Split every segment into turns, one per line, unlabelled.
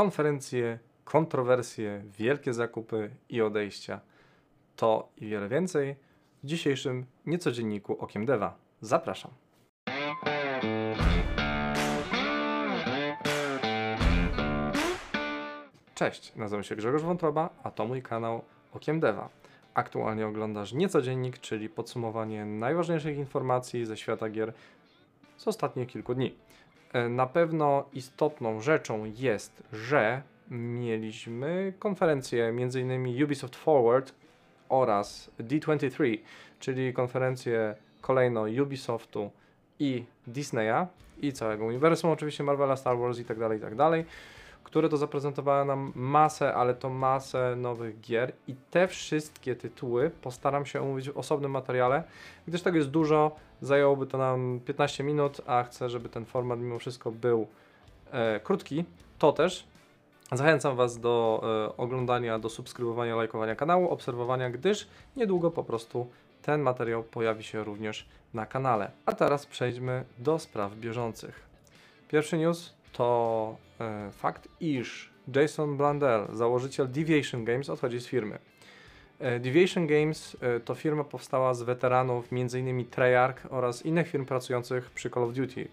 konferencje, kontrowersje, wielkie zakupy i odejścia. To i wiele więcej w dzisiejszym niecodzienniku Okiem Deva. Zapraszam. Cześć, nazywam się Grzegorz Wątroba, a to mój kanał Okiem Deva. Aktualnie oglądasz niecodziennik, czyli podsumowanie najważniejszych informacji ze świata gier z ostatnich kilku dni. E, Na pewno istotną rzeczą jest, że mieliśmy konferencję m.in. Ubisoft Forward oraz D23, czyli konferencję kolejno Ubisoftu i Disneya i całego uniwersum, oczywiście Marvela, Star Wars i tak dalej, i tak dalej, które to zaprezentowały nam masę, ale to masę nowych gier i te wszystkie tytuły postaram się omówić w osobnym materiale, gdyż tego jest dużo, zajęłoby to nam 15 minut, a chcę, żeby ten format mimo wszystko był e, krótki, to też Zachęcam Was do e, oglądania, do subskrybowania, lajkowania kanału, obserwowania, gdyż niedługo po prostu ten materiał pojawi się również na kanale. A teraz przejdźmy do spraw bieżących. Pierwszy news to e, fakt, iż Jason Blundell, założyciel Deviation Games, odchodzi z firmy. E, Deviation Games e, to firma powstała z weteranów m.in. Treyarch oraz innych firm pracujących przy Call of Duty.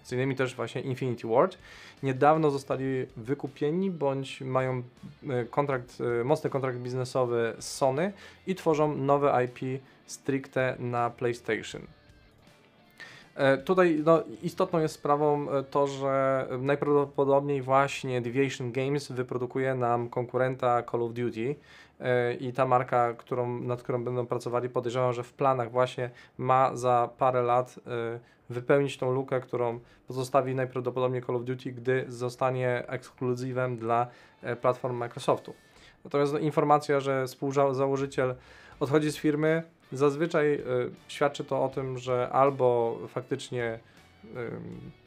Między innymi też właśnie Infinity Ward. Niedawno zostali wykupieni bądź mają e, kontrakt, mocny kontrakt biznesowy z Sony i tworzą nowe IP stricte na PlayStation. E, Tutaj no, istotną jest sprawą e, to, że najprawdopodobniej właśnie Deviation Games wyprodukuje nam konkurenta Call of Duty e, i ta marka, którą, nad którą będą pracowali, podejrzewam, że w planach właśnie ma za parę lat wypełnić tą lukę, którą pozostawi najprawdopodobniej Call of Duty, gdy zostanie ekskluzywem dla platform Microsoftu. Natomiast no, informacja, że współzałożyciel odchodzi z firmy, zazwyczaj y, świadczy to o tym, że albo faktycznie y,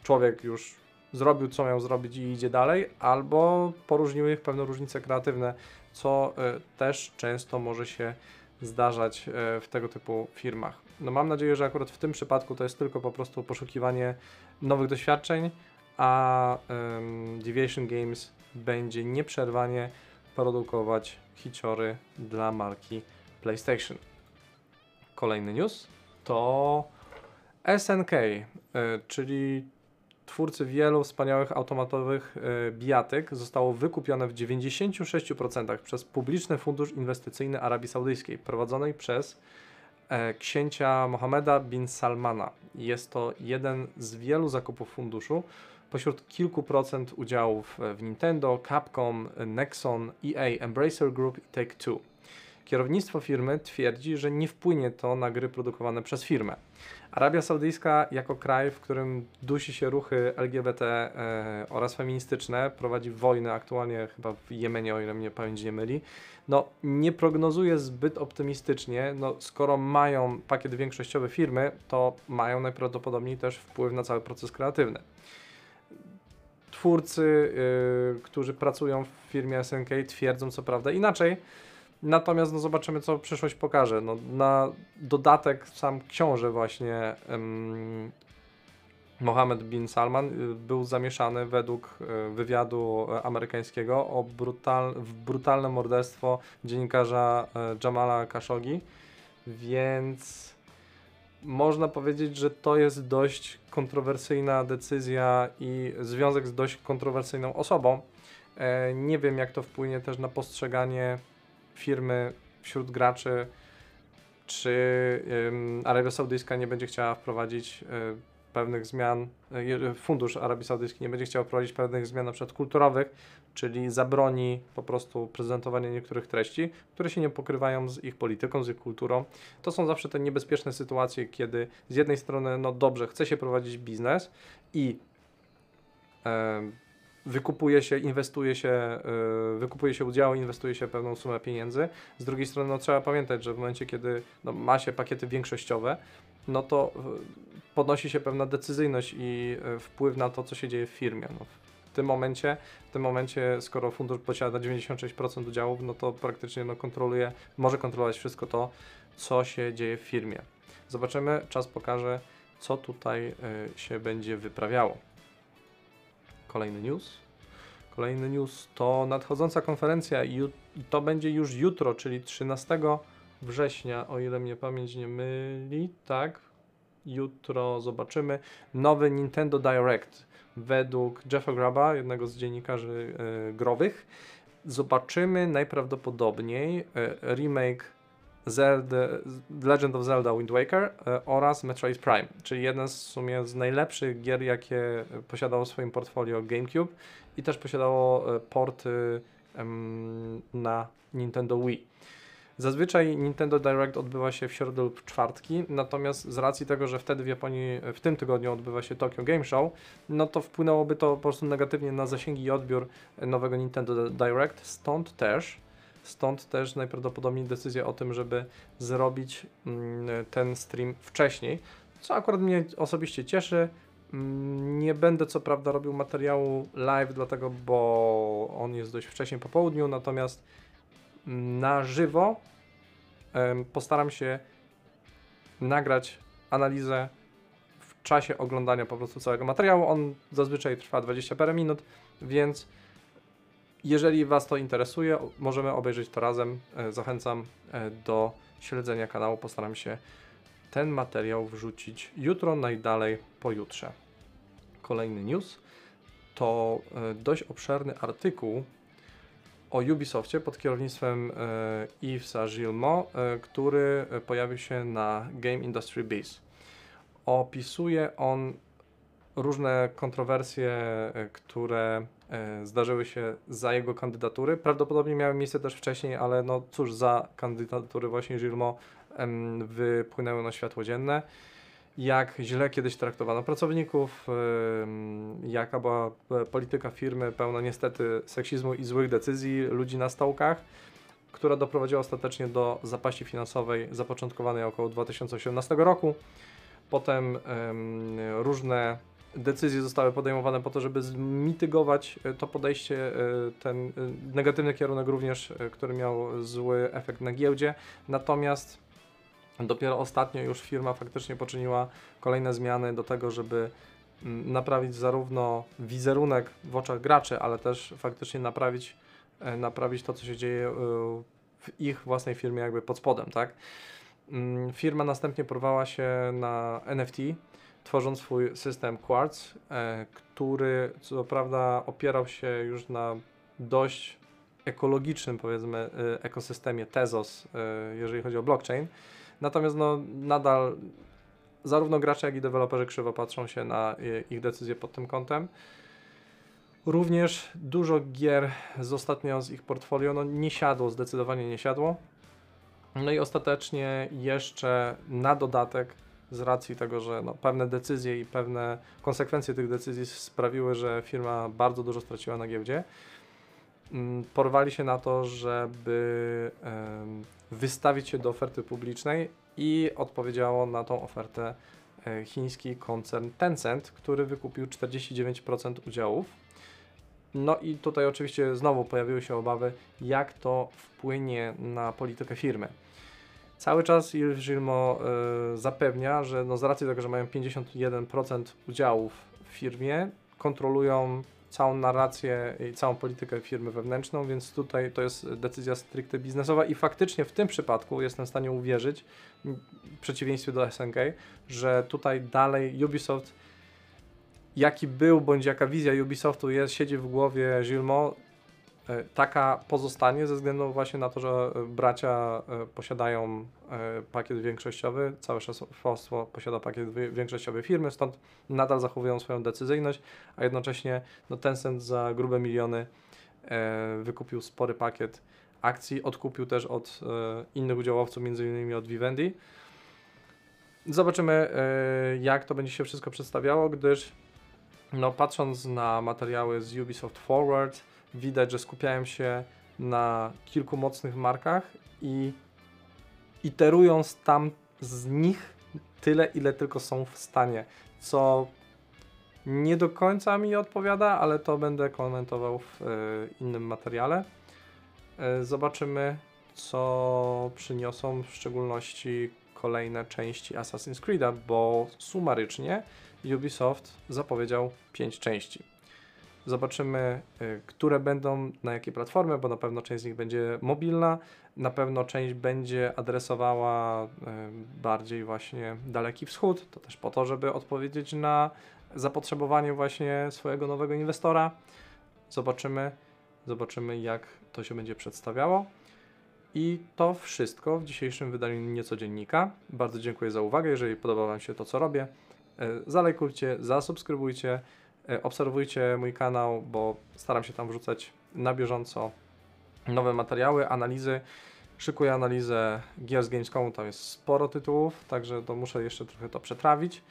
człowiek już zrobił, co miał zrobić i idzie dalej, albo poróżniły ich pewne różnice kreatywne, co y, też często może się zdarzać w tego typu firmach. No mam nadzieję, że akurat w tym przypadku to jest tylko po prostu poszukiwanie nowych doświadczeń, a Deviation Games będzie nieprzerwanie produkować hiciory dla marki PlayStation. Kolejny news to SNK, y, czyli twórcy wielu wspaniałych automatowych y, bijatyk, zostało wykupione w 96% przez publiczny fundusz inwestycyjny Arabii Saudyjskiej, prowadzonej przez e, księcia Mohameda bin Salmana. Jest to jeden z wielu zakupów funduszu pośród kilku procent udziałów w Nintendo, Capcom, Nexon, EA, Embracer Group i Take-Two. Kierownictwo firmy twierdzi, że nie wpłynie to na gry produkowane przez firmę. Arabia Saudyjska, jako kraj, w którym dusi się ruchy LGBT e, oraz feministyczne, prowadzi wojnę aktualnie chyba w Jemenie, o ile mnie pamięć nie myli, no nie prognozuje zbyt optymistycznie, no skoro mają pakiet większościowy firmy, to mają najprawdopodobniej też wpływ na cały proces kreatywny. Twórcy, y, którzy pracują w firmie SNK twierdzą co prawda inaczej, Natomiast no, zobaczymy, co przyszłość pokaże. No, na dodatek sam książę właśnie em, Mohammed bin Salman y, był zamieszany według y, wywiadu amerykańskiego o brutal, w brutalne morderstwo dziennikarza e, Jamala Khashoggi, więc można powiedzieć, że to jest dość kontrowersyjna decyzja i związek z dość kontrowersyjną osobą. E, nie wiem, jak to wpłynie też na postrzeganie firmy wśród graczy, czy Arabia Saudyjska nie będzie chciała wprowadzić y, pewnych zmian, y, fundusz Arabii Saudyjskiej nie będzie chciał wprowadzić pewnych zmian na przykład kulturowych, czyli zabroni po prostu prezentowania niektórych treści, które się nie pokrywają z ich polityką, z ich kulturą. To są zawsze te niebezpieczne sytuacje, kiedy z jednej strony, no dobrze, chce się prowadzić biznes i em, wykupuje się, inwestuje się, yy, wykupuje się udziały, inwestuje się pewną sumę pieniędzy. Z drugiej strony no, trzeba pamiętać, że w momencie, kiedy no, ma się pakiety większościowe, no to yy, podnosi się pewna decyzyjność i yy, wpływ na to, co się dzieje w firmie. No, w tym momencie, w tym momencie, skoro fundusz posiada 96% udziałów, no to praktycznie no, kontroluje, może kontrolować wszystko to, co się dzieje w firmie. Zobaczymy, czas pokaże, co tutaj y, się będzie wyprawiało. Kolejny news. Kolejny news to nadchodząca konferencja i to będzie już jutro, czyli 13 września, o ile mnie pamięć nie myli, tak? Jutro zobaczymy nowy Nintendo Direct. Według Jeffa Graba, jednego z dziennikarzy e, growych, zobaczymy najprawdopodobniej e, remake Zelda, Legend of Zelda Wind Waker e, oraz Metroid Prime, czyli jeden z w sumie z najlepszych gier, jakie posiadało w swoim portfolio GameCube i też posiadało e, porty na Nintendo Wii. Zazwyczaj Nintendo Direct odbywa się w środę lub czwartki, natomiast z racji tego, że wtedy w Japonii w tym tygodniu odbywa się Tokyo Game Show, no to wpłynęłoby to po prostu negatywnie na zasięgi i odbiór nowego Nintendo Direct, stąd też Stąd też najprawdopodobniej decyzja o tym, żeby zrobić mm, ten stream wcześniej, co akurat mnie osobiście cieszy. Mm, nie będę co prawda robił materiału live, dlatego, bo on jest dość wcześnie po południu, natomiast na żywo postaram się nagrać analizę w czasie oglądania po prostu całego materiału. On zazwyczaj trwa 20 parę minut, więc jeżeli Was to interesuje, możemy obejrzeć to razem. E, zachęcam e, do śledzenia kanału. Postaram się ten materiał wrzucić jutro, najdalej pojutrze. Kolejny news to e, dość obszerny artykuł o Ubisoftie pod kierownictwem Yvesa Gilmo, który pojawił się na Game Industry Biz. Opisuje on różne kontrowersje, które zdarzyły się za jego kandydatury. Prawdopodobnie miały miejsce też wcześniej, ale no cóż, za kandydatury właśnie Gilmo wypłynęły na światło dzienne. Jak źle kiedyś traktowano pracowników, jaka była e, polityka firmy pełna niestety seksizmu i złych decyzji ludzi na stołkach, która doprowadziła ostatecznie do zapaści finansowej zapoczątkowanej około 2018 roku. Potem różne decyzje zostały podejmowane po to, żeby zmitygować e, to podejście, e, ten e, negatywny kierunek również, który miał zły efekt na giełdzie. Natomiast dopiero ostatnio już firma faktycznie poczyniła kolejne zmiany do tego, żeby mm, naprawić zarówno wizerunek w oczach graczy, ale też faktycznie naprawić, naprawić to, co się dzieje w ich własnej firmie jakby pod spodem, tak? Mm, firma następnie porwała się na NFT, tworząc swój system Quartz, e, który co prawda opierał się już na dość ekologicznym, powiedzmy, e, ekosystemie Tezos, e, jeżeli chodzi o blockchain. Natomiast no, nadal zarówno gracze, jak i deweloperzy krzywo patrzą się na ich decyzje pod tym kątem. Również dużo gier z ostatnio z ich portfolio no, nie siadło, zdecydowanie nie siadło. No i ostatecznie jeszcze na dodatek z racji tego, że no, pewne decyzje i pewne konsekwencje tych decyzji sprawiły, że firma bardzo dużo straciła na giełdzie. Mm, porwali się na to, żeby wystawić się do oferty publicznej i odpowiedziało na tą ofertę e, chiński koncern Tencent, który wykupił 49% udziałów. No i tutaj oczywiście znowu pojawiły się obawy, jak to wpłynie na politykę firmy. Cały czas Yves Gilmo y, zapewnia, że no z racji tego, że mają 51% udziałów w firmie, kontrolują całą narrację i całą politykę firmy wewnętrzną, więc tutaj to jest decyzja stricte biznesowa i faktycznie w tym przypadku jestem w stanie uwierzyć, w przeciwieństwie do SNK, że tutaj dalej Ubisoft, jaki był bądź jaka wizja Ubisoftu jest, siedzi w głowie Gilmo, E, taka pozostanie ze względu właśnie na to, że bracia e, posiadają e, pakiet większościowy, całe szefostwo posiada pakiet większościowy firmy, stąd nadal zachowują swoją decyzyjność, a jednocześnie no, Tencent za grube miliony wykupił spory pakiet akcji, odkupił też od innych udziałowców, m.in. od Vivendi. Zobaczymy, jak to będzie się wszystko przedstawiało, gdyż no, patrząc na materiały z Ubisoft Forward, widać, że skupiają się na kilku mocnych markach i iterując tam z nich tyle, ile tylko są w stanie, co nie do końca mi odpowiada, ale to będę komentował w y, innym materiale. Y, zobaczymy, co przyniosą w szczególności kolejne części Assassin's Creed'a, bo sumarycznie Ubisoft zapowiedział 5 części. Zobaczymy, y, które będą na jakiej platformie, bo na pewno część z nich będzie mobilna, na pewno część będzie adresowała y, bardziej właśnie Daleki Wschód. To też po to, żeby odpowiedzieć na zapotrzebowanie właśnie swojego nowego inwestora. Zobaczymy, zobaczymy jak to się będzie przedstawiało. I to wszystko w dzisiejszym wydaniu Niecodziennika. Bardzo dziękuję za uwagę. Jeżeli podoba Wam się to, co robię, e, zalajkujcie, zasubskrybujcie, obserwujcie mój kanał, bo staram się tam wrzucać na bieżąco nowe materiały, analizy. Szykuję analizę gier z Gamescomu, tam jest sporo tytułów, także to muszę jeszcze trochę to przetrawić.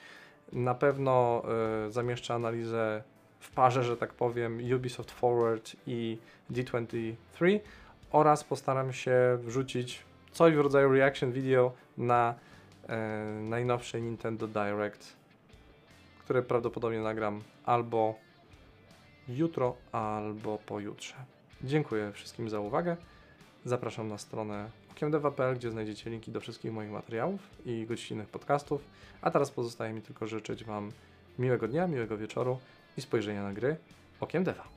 Na pewno y, zamieszczę analizę w parze, że tak powiem, Ubisoft Forward i D23 oraz postaram się wrzucić coś w rodzaju reaction video na e, najnowszy Nintendo Direct, które prawdopodobnie nagram albo jutro, albo pojutrze. Dziękuję wszystkim za uwagę. Zapraszam na stronę okiemdeva.pl, gdzie znajdziecie linki do wszystkich moich materiałów i gościnnych podcastów. A teraz pozostaje mi tylko życzyć Wam miłego dnia, miłego wieczoru i spojrzenia na gry okiem Deva.